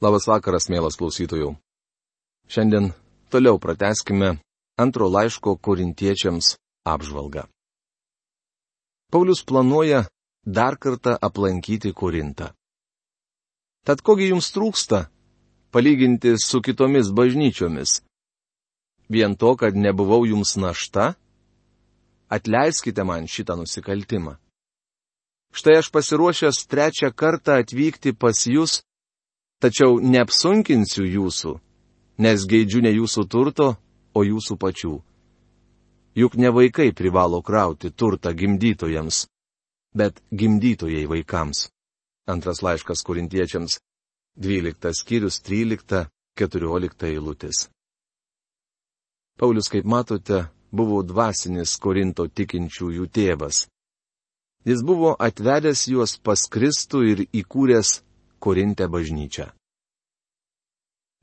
Labas vakaras, mielas klausytojų. Šiandien toliau prateskime antro laiško korintiečiams apžvalgą. Paulius planuoja dar kartą aplankyti Korintą. Tad kogi jums trūksta, palyginti su kitomis bažnyčiomis? Vien to, kad nebuvau jums našta? Atleiskite man šitą nusikaltimą. Štai aš pasiruošęs trečią kartą atvykti pas jūs Tačiau neapsunkinsiu jūsų, nes geidžiu ne jūsų turto, o jūsų pačių. Juk ne vaikai privalo krauti turtą gimdytojams, bet gimdytojai vaikams. Antras laiškas korintiečiams, 12 skyrius 13-14 eilutės. Paulius, kaip matote, buvo dvasinis Korinto tikinčiųjų tėvas. Jis buvo atvedęs juos pas Kristų ir įkūręs Korinte bažnyčią.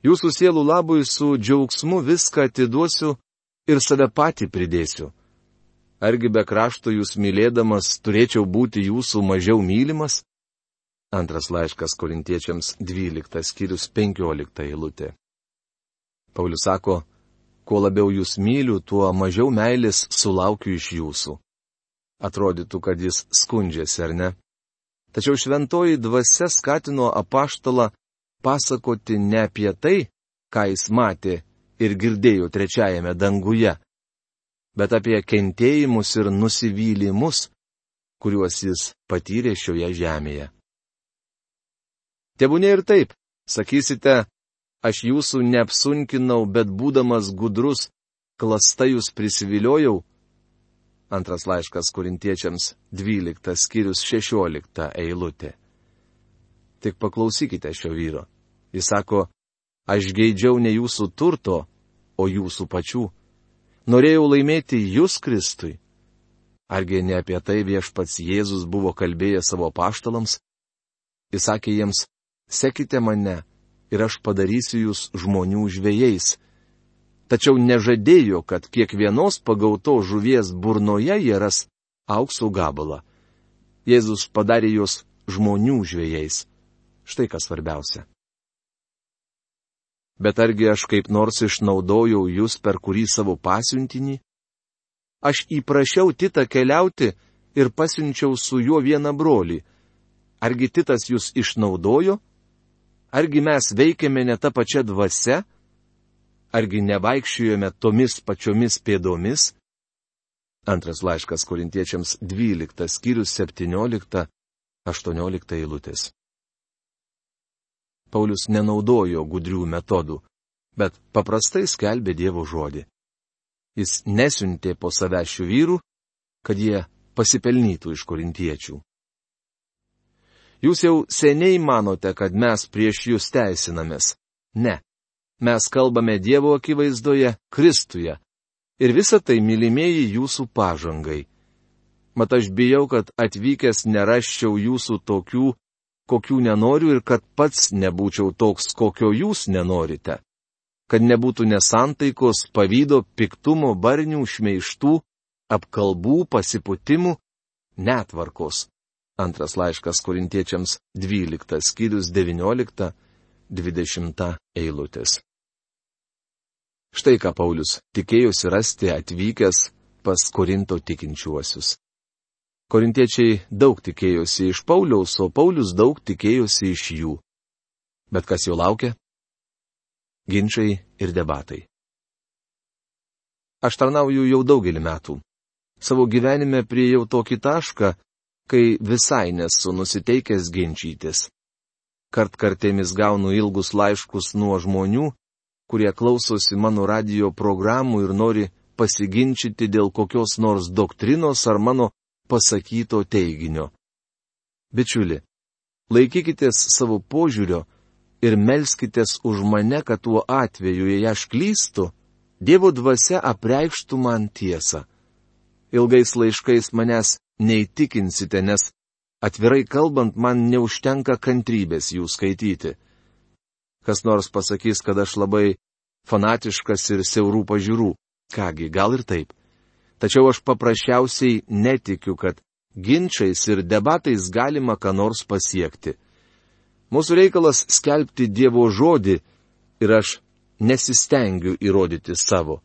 Jūsų sielų labui su džiaugsmu viską atiduosiu ir save patį pridėsiu. Argi be krašto jūs mylėdamas turėčiau būti jūsų mažiau mylimas? Antras laiškas korintiečiams 12 skyrius 15 eilutė. Paulius sako, kuo labiau jūs myliu, tuo mažiau meilės sulaukiu iš jūsų. Atrodytų, kad jis skundžiasi, ar ne? Tačiau šventoji dvasia skatino apaštalą pasakoti ne apie tai, ką jis matė ir girdėjo trečiajame danguje, bet apie kentėjimus ir nusivylimus, kuriuos jis patyrė šioje žemėje. Tebūnė ir taip, sakysite, aš jūsų neapsunkinau, bet būdamas gudrus, klasta jūs prisiviliojau, Antras laiškas korintiečiams 12 skyrius 16 eilutė. Tik paklausykite šio vyro. Jis sako, aš geidžiau ne jūsų turto, o jūsų pačių. Norėjau laimėti jūs Kristui. Argi ne apie tai viešpats Jėzus buvo kalbėjęs savo paštalams? Jis sakė jiems, sekite mane ir aš padarysiu jūs žmonių žvėjais tačiau nežadėjo, kad kiekvienos pagautos žuvies burnoje jie ras aukso gabalą. Jėzus padarė juos žmonių žvėjais. Štai kas svarbiausia. Bet argi aš kaip nors išnaudojau jūs per kurį savo pasiuntinį? Aš įprašiau Titą keliauti ir pasiunčiau su juo vieną brolį. Argi Titas jūs išnaudojo? Argi mes veikėme ne tą pačią dvasę? argi nevaikščiojome tomis pačiomis pėdomis? Antras laiškas korintiečiams 12 skyrius 17-18 eilutės. Paulius nenaudojo gudrių metodų, bet paprastai skelbė Dievo žodį. Jis nesiuntė po save šių vyrų, kad jie pasipelnytų iš korintiečių. Jūs jau seniai manote, kad mes prieš jūs teisinamės. Ne. Mes kalbame Dievo akivaizdoje, Kristuje. Ir visa tai mylimieji jūsų pažangai. Mat aš bijau, kad atvykęs neraščiau jūsų tokių, kokių nenoriu ir kad pats nebūčiau toks, kokio jūs nenorite. Kad nebūtų nesantaikos, pavydo, piktumo, barnių, šmeištų, apkalbų, pasiputimų, netvarkos. Antras laiškas korintiečiams 12 skyrius 19-20 eilutės. Štai ką Paulius tikėjosi rasti atvykęs pas Korinto tikinčiuosius. Korintiečiai daug tikėjosi iš Pauliaus, o Paulius daug tikėjosi iš jų. Bet kas jau laukia? Ginčiai ir debatai. Aš tarnauju jau daugelį metų. Savo gyvenime priejau tokį tašką, kai visai nesu nusiteikęs ginčytis. Kart kartėmis gaunu ilgus laiškus nuo žmonių, kurie klausosi mano radio programų ir nori pasiginčyti dėl kokios nors doktrinos ar mano pasakyto teiginio. Bičiuli, laikykitės savo požiūrio ir melskitės už mane, kad tuo atveju, jei aš klystu, Dievo dvasia apreikštų man tiesą. Ilgais laiškais manęs neįtikinsite, nes atvirai kalbant man neužtenka kantrybės jų skaityti kas nors pasakys, kad aš labai fanatiškas ir siaurų pažiūrų. Kągi, gal ir taip. Tačiau aš paprasčiausiai netikiu, kad ginčiais ir debatais galima ką nors pasiekti. Mūsų reikalas skelbti Dievo žodį ir aš nesistengiu įrodyti savo.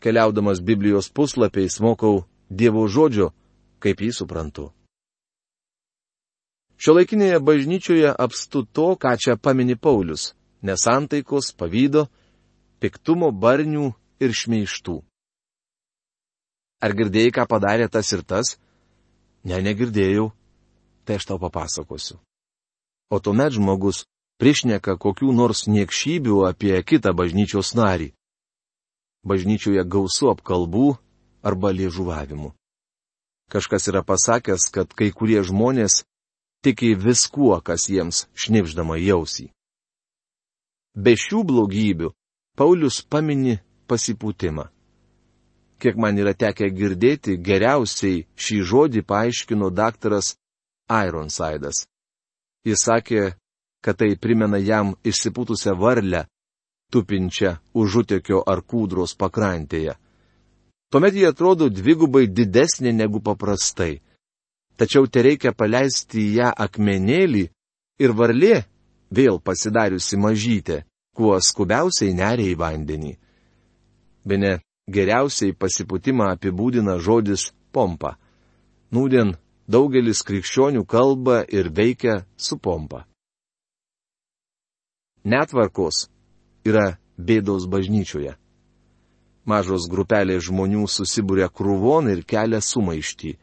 Keliaudamas Biblijos puslapiais mokau Dievo žodžio, kaip jį suprantu. Šiuolaikinėje bažnyčioje apstu to, ką čia pamini Paulius - nesantaikos, pavydo, piktumo, barnių ir šmeištų. Ar girdėjai, ką padarė tas ir tas? Ne, negirdėjau. Tai aš tau papasakosiu. O tuomet žmogus priešneka kokių nors niekšybių apie kitą bažnyčios narį. Bažnyčioje gausu apkalbų arba liežuvavimų. Kažkas yra pasakęs, kad kai kurie žmonės tiki viskuo, kas jiems šnipždama jausį. Be šių blogybių Paulius pamini pasipūtimą. Kiek man yra tekę girdėti, geriausiai šį žodį paaiškino daktaras Ironsidas. Jis sakė, kad tai primena jam išsipūtusią varlę, tupinčią užutekio ar kūdros pakrantėje. Tuomet jie atrodo dvigubai didesnė negu paprastai tačiau te reikia paleisti į ją akmenėlį ir varlė, vėl pasidariusi mažytė, kuo skubiausiai neria į vandenį. Bene geriausiai pasiputimą apibūdina žodis pompa. Nūdien daugelis krikščionių kalba ir veikia su pompa. Netvarkos yra bėdos bažnyčioje. Mažos grupelės žmonių susibūrė krūvon ir kelia sumaištį.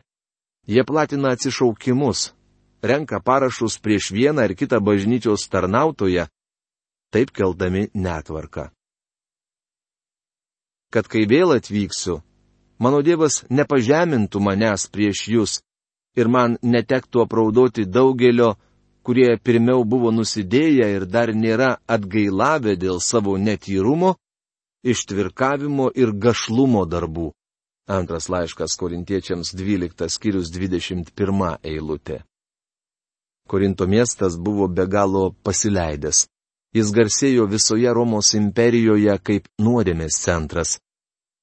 Jie platina atsišaukimus, renka parašus prieš vieną ar kitą bažnyčios tarnautoją, taip keldami netvarką. Kad kai vėl atvyksiu, mano Dievas nepažemintų manęs prieš jūs ir man netektų apraudoti daugelio, kurie pirmiau buvo nusidėję ir dar nėra atgailavę dėl savo netyrumo, ištvirkavimo ir gašlumo darbų. Antras laiškas korintiečiams 12 skyrius 21 eilutė. Korinto miestas buvo be galo pasileidęs. Jis garsėjo visoje Romos imperijoje kaip nuodėmės centras.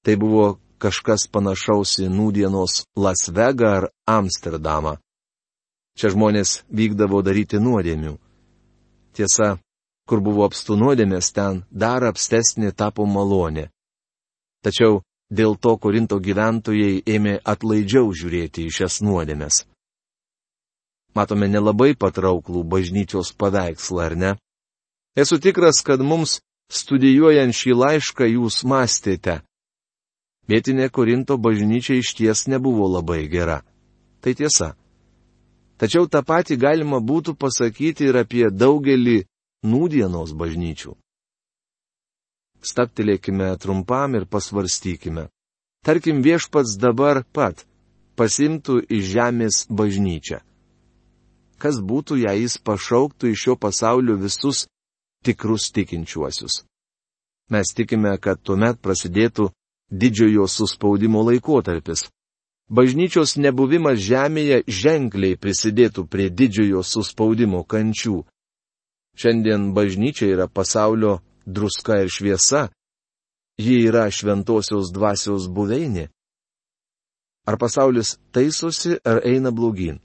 Tai buvo kažkas panašaus į nūdienos Las Vegą ar Amsterdamą. Čia žmonės vykdavo daryti nuodėmių. Tiesa, kur buvo apstu nuodėmės, ten dar apstesnė tapo malonė. Tačiau Dėl to Korinto gyventojai ėmė atlaidžiau žiūrėti į šias nuodėmes. Matome nelabai patrauklų bažnyčios paveikslą, ar ne? Esu tikras, kad mums studijuojant šį laišką jūs mąstėte. Vietinė Korinto bažnyčia iš ties nebuvo labai gera. Tai tiesa. Tačiau tą patį galima būtų pasakyti ir apie daugelį nūdienos bažnyčių. Staptelėkime trumpam ir pasvarstykime. Tarkim viešpats dabar pat pasimtų iš žemės bažnyčią. Kas būtų, jei jis pašauktų iš šio pasaulio visus tikrus tikinčiuosius? Mes tikime, kad tuomet prasidėtų didžiojo suspaudimo laikotarpis. Bažnyčios nebuvimas žemėje ženkliai prisidėtų prie didžiojo suspaudimo kančių. Šiandien bažnyčia yra pasaulio druska ir šviesa, ji yra šventosios dvasios buveinė. Ar pasaulis taisosi ar eina blogin?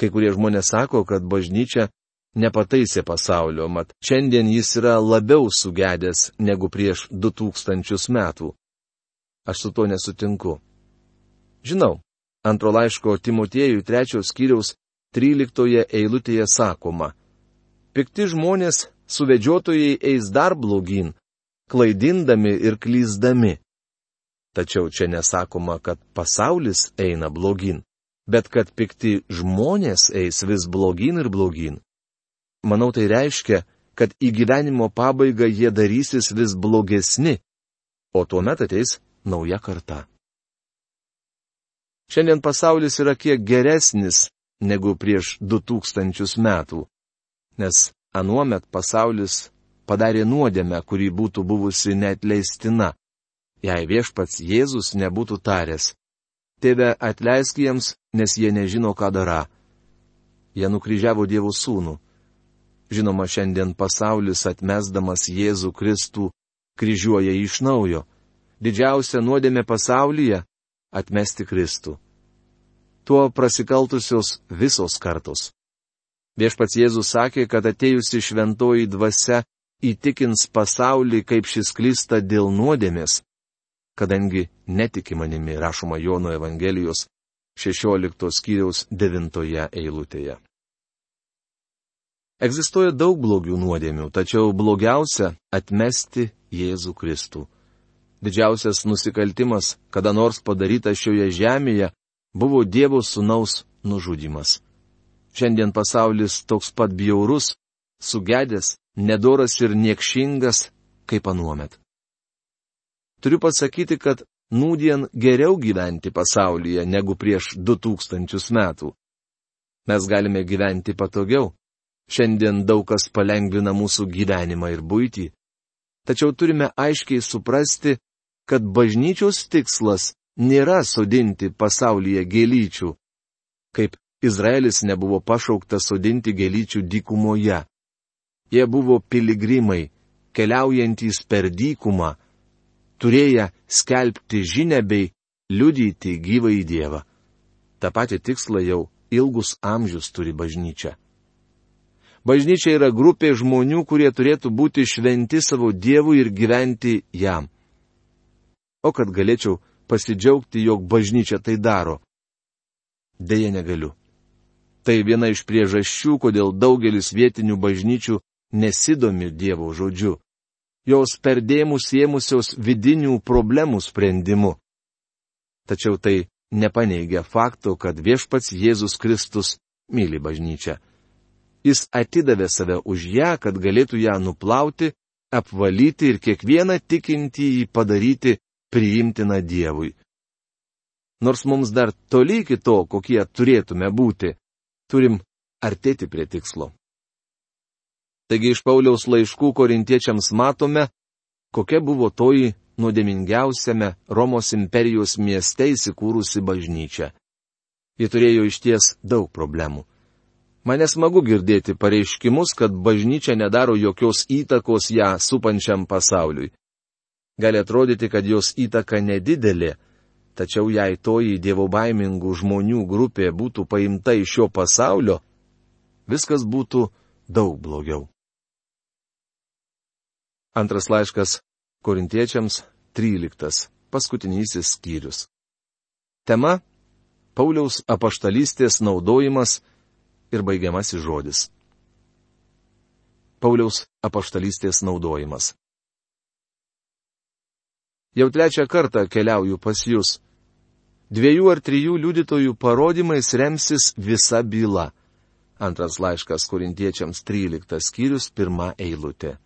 Kai kurie žmonės sako, kad bažnyčia nepataisė pasaulio, mat šiandien jis yra labiau sugedęs negu prieš 2000 metų. Aš su to nesutinku. Žinau, antro laiško Timotiejų trečios skyriaus 13 eilutėje sakoma, pikti žmonės suvedžiotojai eis dar blogin, klaidindami ir klyzdami. Tačiau čia nesakoma, kad pasaulis eina blogin, bet kad pikti žmonės eis vis blogin ir blogin. Manau tai reiškia, kad į gyvenimo pabaigą jie darysis vis blogesni, o tuomet ateis nauja karta. Šiandien pasaulis yra kiek geresnis negu prieš 2000 metų, nes anuomet pasaulis padarė nuodėmę, kuri būtų buvusi neatleistina, jei viešpats Jėzus nebūtų taręs. Tėve atleisk jiems, nes jie nežino, ką dara. Jie nukryžiavo Dievo sūnų. Žinoma, šiandien pasaulis atmesdamas Jėzų Kristų kryžiuoja iš naujo. Didžiausia nuodėmė pasaulyje - atmesti Kristų. Tuo prasikaltusios visos kartos. Viešpats Jėzus sakė, kad atėjusi šventoji dvasia įtikins pasaulį, kaip šis klysta dėl nuodėmės, kadangi netiki manimi, rašoma Jono Evangelijos 16 skyriaus 9 eilutėje. Egzistuoja daug blogių nuodėmių, tačiau blogiausia - atmesti Jėzų Kristų. Didžiausias nusikaltimas, kada nors padarytas šioje žemėje, buvo Dievo sunaus nužudimas. Šiandien pasaulis toks pat bjaurus, sugedęs, nedoras ir niekšingas, kaip anuomet. Turiu pasakyti, kad nūdien geriau gyventi pasaulyje negu prieš 2000 metų. Mes galime gyventi patogiau. Šiandien daug kas palengvina mūsų gyvenimą ir būtį. Tačiau turime aiškiai suprasti, kad bažnyčios tikslas nėra sodinti pasaulyje gėlyčių, kaip Izraelis nebuvo pašauktas sodinti gėlyčių dykumoje. Jie buvo piligrimai, keliaujantys per dykumą, turėję skelbti žinę bei liudyti gyvą į Dievą. Ta pati tiksla jau ilgus amžius turi bažnyčia. Bažnyčia yra grupė žmonių, kurie turėtų būti šventi savo Dievui ir gyventi jam. O kad galėčiau pasidžiaugti, jog bažnyčia tai daro. Deja negaliu. Tai viena iš priežasčių, kodėl daugelis vietinių bažnyčių nesidomi Dievo žodžiu. Jos perdėmus ėmusios vidinių problemų sprendimu. Tačiau tai nepaneigia fakto, kad viešpats Jėzus Kristus myli bažnyčią. Jis atidavė save už ją, kad galėtų ją nuplauti, apvalyti ir kiekvieną tikintį jį padaryti priimtina Dievui. Nors mums dar toli iki to, kokie turėtume būti, turim artėti prie tikslo. Taigi iš Pauliaus laiškų korintiečiams matome, kokia buvo toji nuodėmingiausiame Romos imperijos mieste įsikūrusi bažnyčia. Ji turėjo išties daug problemų. Mane smagu girdėti pareiškimus, kad bažnyčia nedaro jokios įtakos ją supančiam pasauliui. Gali atrodyti, kad jos įtaka nedidelė, tačiau jei toji dievo baimingų žmonių grupė būtų paimta iš šio pasaulio, viskas būtų daug blogiau. Antras laiškas Korintiečiams 13. Paskutinysis skyrius. Tema - Pauliaus apaštalystės naudojimas ir baigiamasis žodis. Pauliaus apaštalystės naudojimas. Jau trečią kartą keliauju pas jūs. Dviejų ar trijų liudytojų parodymais remsis visa byla. Antras laiškas korintiečiams 13 skyrius pirmą eilutę.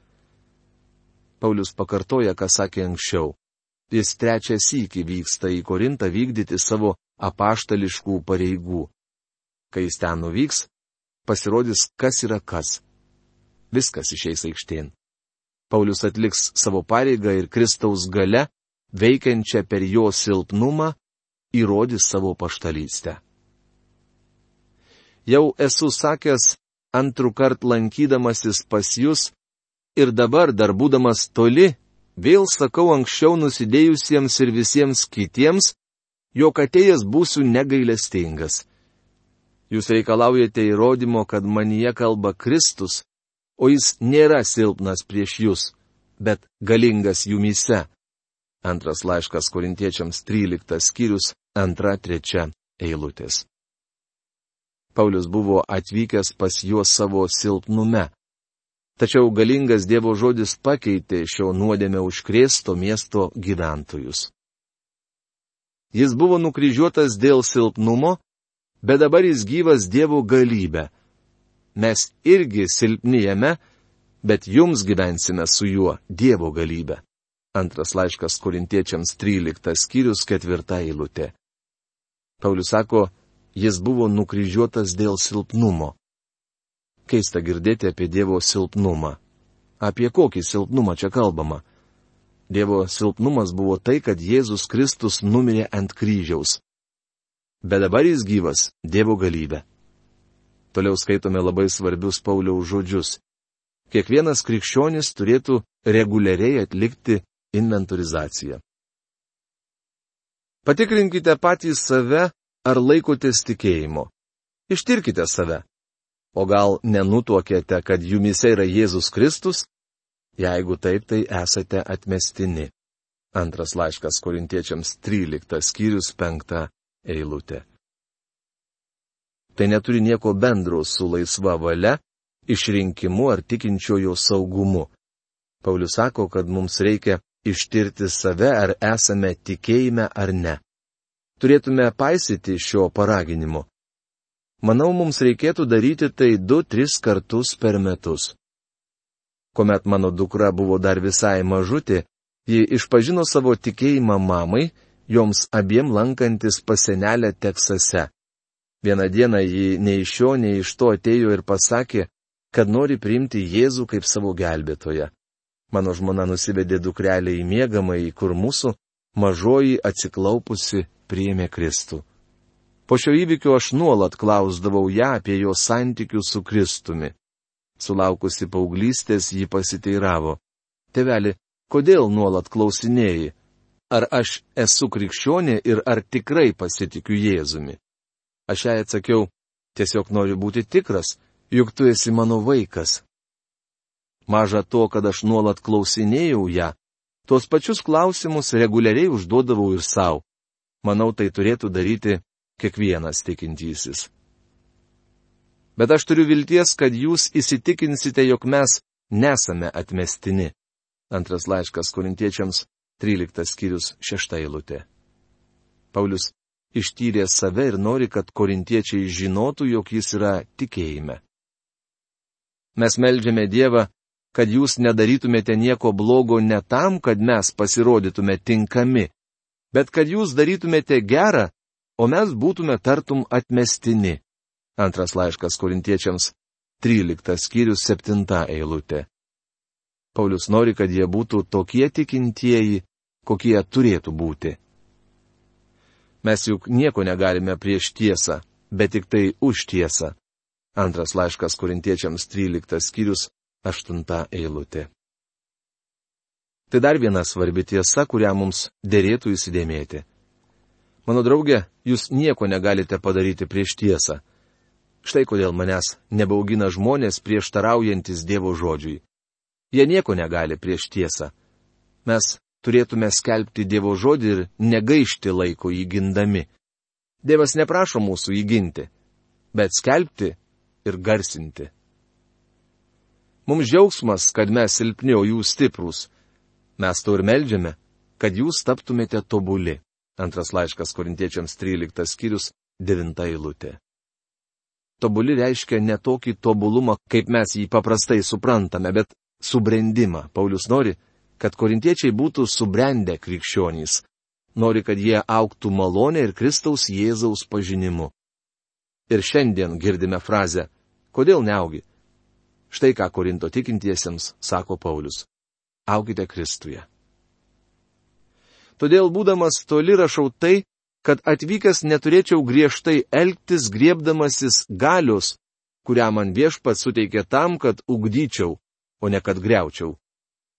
Paulius pakartoja, ką sakė anksčiau. Jis trečią sykį vyksta į Korintą vykdyti savo apaštališkų pareigų. Kai jis ten nuvyks, pasirodys, kas yra kas. Viskas išeis aikštėn. Paulius atliks savo pareigą ir Kristaus gale veikiančią per jo silpnumą, įrodys savo paštalystę. Jau esu sakęs antrų kart lankydamasis pas jūs ir dabar dar būdamas toli, vėl sakau anksčiau nusidėjusiems ir visiems kitiems, jog atėjęs būsiu negailestingas. Jūs reikalaujate įrodymo, kad manyje kalba Kristus, o jis nėra silpnas prieš jūs, bet galingas jumise. Antras laiškas korintiečiams 13 skyrius 2-3 eilutės. Paulius buvo atvykęs pas juos savo silpnume. Tačiau galingas Dievo žodis pakeitė šio nuodėmę užkrėsto miesto gyventojus. Jis buvo nukryžiuotas dėl silpnumo, bet dabar jis gyvas Dievo galybę. Mes irgi silpnijame, bet jums gyvensime su juo Dievo galybę. Antras laiškas korintiečiams 13 skyrius 4 eilutė. Paulius sako, jis buvo nukryžiuotas dėl silpnumo. Keista girdėti apie Dievo silpnumą. Apie kokį silpnumą čia kalbama? Dievo silpnumas buvo tai, kad Jėzus Kristus numirė ant kryžiaus. Bet dabar jis gyvas - Dievo galybė. Toliau skaitome labai svarbius Pauliaus žodžius. Kiekvienas krikščionis turėtų reguliariai atlikti inventorizacija. Patikrinkite patys save, ar laikotės tikėjimo. Ištirkite save. O gal nenutuokėte, kad jumise yra Jėzus Kristus? Jeigu taip, tai esate atmestini. Antras laiškas korintiečiams 13 skyrius 5 eilutė. Tai neturi nieko bendro su laisva valia, išrinkimu ar tikinčiojo saugumu. Paulius sako, kad mums reikia ištirti save, ar esame tikėjime ar ne. Turėtume paisyti šio paraginimo. Manau, mums reikėtų daryti tai du, tris kartus per metus. Komet mano dukra buvo dar visai mažutė, ji išpažino savo tikėjimą mamai, joms abiem lankantis pasenelę Teksase. Vieną dieną ji nei iš šio, nei iš to atėjo ir pasakė, kad nori priimti Jėzų kaip savo gelbėtoją. Mano žmona nusivedė dukrelę į mėgamąjį, kur mūsų mažoji atsiklaupusi priėmė Kristų. Po šio įvykio aš nuolat klausdavau ją apie jo santykius su Kristumi. Sulaukusi paauglystės jį pasiteiravo. Teveli, kodėl nuolat klausinėjai? Ar aš esu krikščionė ir ar tikrai pasitikiu Jėzumi? Aš jai atsakiau, tiesiog noriu būti tikras, juk tu esi mano vaikas. Maža to, kad aš nuolat klausinėjau ją, tuos pačius klausimus reguliariai užduodavau ir savo. Manau, tai turėtų daryti kiekvienas tikintysis. Bet aš turiu vilties, kad jūs įsitikinsite, jog mes nesame atmestini. Antras laiškas korintiečiams, 13 skyrius 6 eilutė. Paulius ištyrė save ir nori, kad korintiečiai žinotų, jog jis yra tikėjime. Mes melžiame Dievą, kad jūs nedarytumėte nieko blogo ne tam, kad mes pasirodytume tinkami, bet kad jūs darytumėte gerą o mes būtume tartum atmestini. Antras laiškas korintiečiams, 13 skyrius 7 eilutė. Paulius nori, kad jie būtų tokie tikintieji, kokie turėtų būti. Mes juk nieko negalime prieš tiesą, bet tik tai už tiesą. Antras laiškas korintiečiams 13 skyrius 8 eilutė. Tai dar viena svarbi tiesa, kurią mums dėrėtų įsidėmėti. Mano draugė, jūs nieko negalite padaryti prieš tiesą. Štai kodėl manęs nebaugina žmonės prieštaraujantis Dievo žodžiui. Jie nieko negali prieš tiesą. Mes turėtume skelbti Dievo žodį ir negaišti laiko jį gindami. Dievas neprašo mūsų įginti, bet skelbti ir garsinti. Mums džiaugsmas, kad mes silpni, o jūs stiprus. Mes to ir melžiame, kad jūs taptumėte tobuli. Antras laiškas korintiečiams 13 skyrius 9 eilutė. Tobuli reiškia ne tokį tobulumą, kaip mes jį paprastai suprantame, bet subrendimą. Paulius nori, kad korintiečiai būtų subrendę krikščionys. Nori, kad jie auktų malonę ir Kristaus Jėzaus pažinimu. Ir šiandien girdime frazę, kodėl neaugi? Štai ką Korinto tikintiesiems sako Paulius. Aukite Kristuje. Todėl būdamas toli rašau tai, kad atvykęs neturėčiau griežtai elgtis griebdamasis galios, kurią man viešpat suteikė tam, kad ugdyčiau, o ne kad greučiau.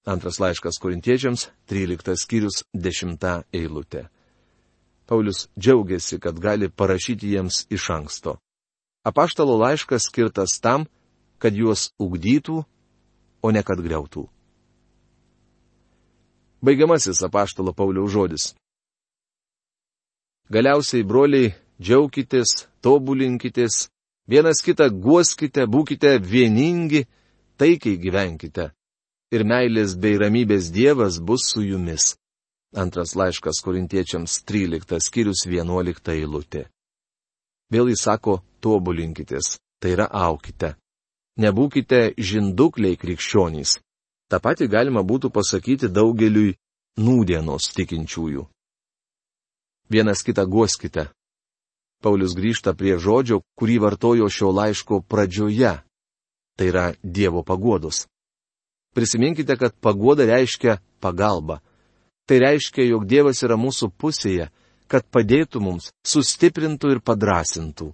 Antras laiškas korintiečiams, 13 skyrius, 10 eilutė. Paulius džiaugiasi, kad gali parašyti jiems iš anksto. Apaštalo laiškas skirtas tam, kad juos ugdytų, o ne kad greutų. Baigiamasis apaštalo Pauliaus žodis. Galiausiai, broliai, džiaukitės, tobulinkitės, vienas kitą guoskite, būkite vieningi, taikiai gyvenkite. Ir meilės bei ramybės Dievas bus su jumis. Antras laiškas korintiečiams 13 skyrius 11 eilutė. Vėl jis sako, tobulinkitės, tai yra aukite. Nebūkite žindukliai krikščionys. Ta pati galima būtų pasakyti daugeliui nūdienos tikinčiųjų. Vienas kitą guoskite. Paulius grįžta prie žodžio, kurį vartojo šio laiško pradžioje. Tai yra Dievo paguodos. Prisiminkite, kad paguoda reiškia pagalba. Tai reiškia, jog Dievas yra mūsų pusėje, kad padėtų mums, sustiprintų ir padrasintų.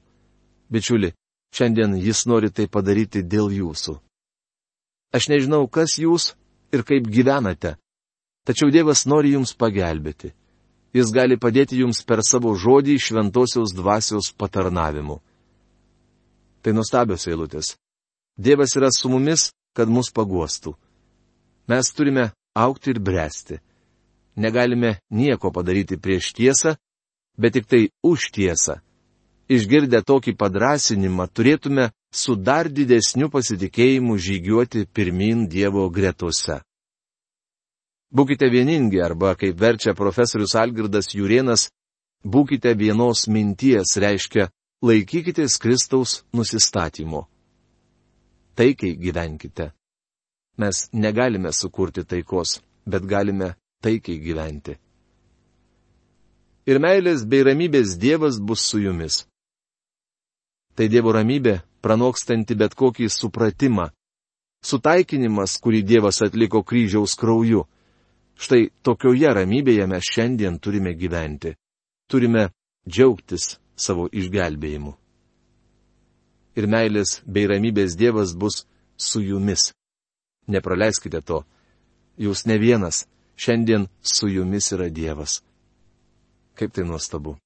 Bičiuli, šiandien jis nori tai padaryti dėl jūsų. Aš nežinau, kas jūs ir kaip gyvenate, tačiau Dievas nori jums pagelbėti. Jis gali padėti jums per savo žodį šventosios dvasios patarnavimu. Tai nuostabios eilutės. Dievas yra su mumis, kad mus paguostų. Mes turime aukti ir bręsti. Negalime nieko padaryti prieš tiesą, bet tik tai už tiesą. Išgirdę tokį padrasinimą, turėtume su dar didesniu pasitikėjimu žygiuoti pirmin Dievo gretose. Būkite vieningi arba, kaip verčia profesorius Algirdas Jurienas, būkite vienos minties reiškia laikykitės Kristaus nusistatymo. Taikiai gyvenkite. Mes negalime sukurti taikos, bet galime taikiai gyventi. Ir meilės bei ramybės Dievas bus su jumis. Tai Dievo ramybė, pranokstanti bet kokį supratimą. Sutaikinimas, kurį Dievas atliko kryžiaus krauju. Štai tokioje ramybėje mes šiandien turime gyventi. Turime džiaugtis savo išgelbėjimu. Ir meilės bei ramybės Dievas bus su jumis. Nepraleiskite to. Jūs ne vienas, šiandien su jumis yra Dievas. Kaip tai nuostabu.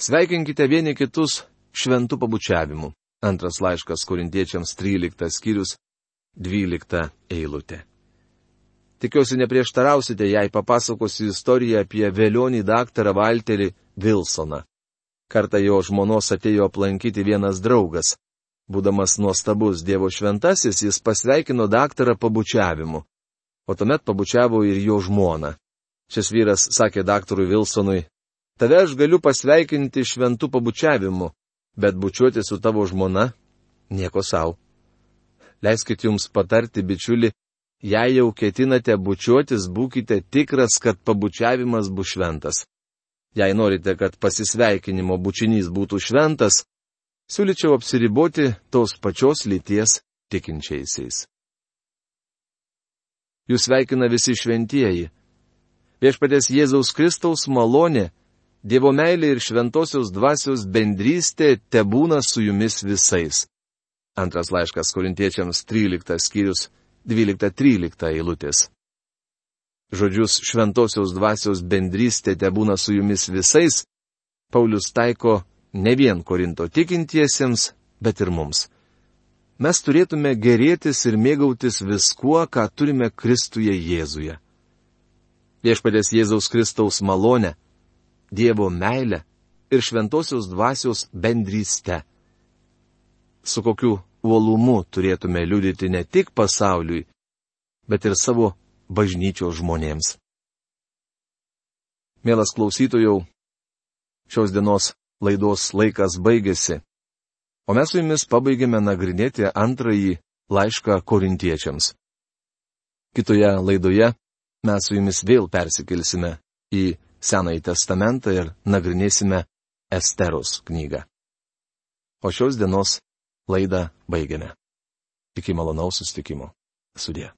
Sveikinkite vieni kitus šventų pabučiavimu. Antras laiškas korintiečiams 13 skyrius 12 eilutė. Tikiuosi neprieštarausite, jei papasakosiu istoriją apie vėlionį daktarą Walterį Wilsoną. Kartą jo žmonos atėjo aplankyti vienas draugas. Būdamas nuostabus Dievo šventasis, jis pasveikino daktarą pabučiavimu. O tuomet pabučiavo ir jo žmoną. Šis vyras sakė daktarui Wilsonui, Tave aš galiu pasveikinti šventų pabučiavimu, bet bučiuoti su tavo žmona - nieko savo. Leiskit jums patarti, bičiuli, jei jau ketinate bučiuotis, būkite tikras, kad pabučiavimas bus šventas. Jei norite, kad pasisveikinimo bučinys būtų šventas, siūlyčiau apsiriboti tos pačios lyties tikinčiaisiais. Jūs sveikina visi šventieji. Viešpatės Jėzaus Kristaus malonė Dievo meilė ir šventosios dvasios bendrystė te būna su jumis visais. Antras laiškas korintiečiams 13 skyrius 12-13 eilutės. Žodžius šventosios dvasios bendrystė te būna su jumis visais, Paulius taiko ne vien Korinto tikintiesiems, bet ir mums. Mes turėtume gerėtis ir mėgautis viskuo, ką turime Kristuje Jėzuje. Viešpadės Jėzaus Kristaus malonė Dievo meilę ir šventosios dvasios bendrystę. Su kokiu uolumu turėtume liudyti ne tik pasauliui, bet ir savo bažnyčios žmonėms. Mielas klausytojau, šios dienos laidos laikas baigėsi, o mes su jumis pabaigėme nagrinėti antrąjį laišką korintiečiams. Kitoje laidoje mes su jumis vėl persikelsime į Senąjį testamentą ir nagrinėsime Esteros knygą. O šios dienos laidą baigiame. Iki malonaus sustikimo. Sudė.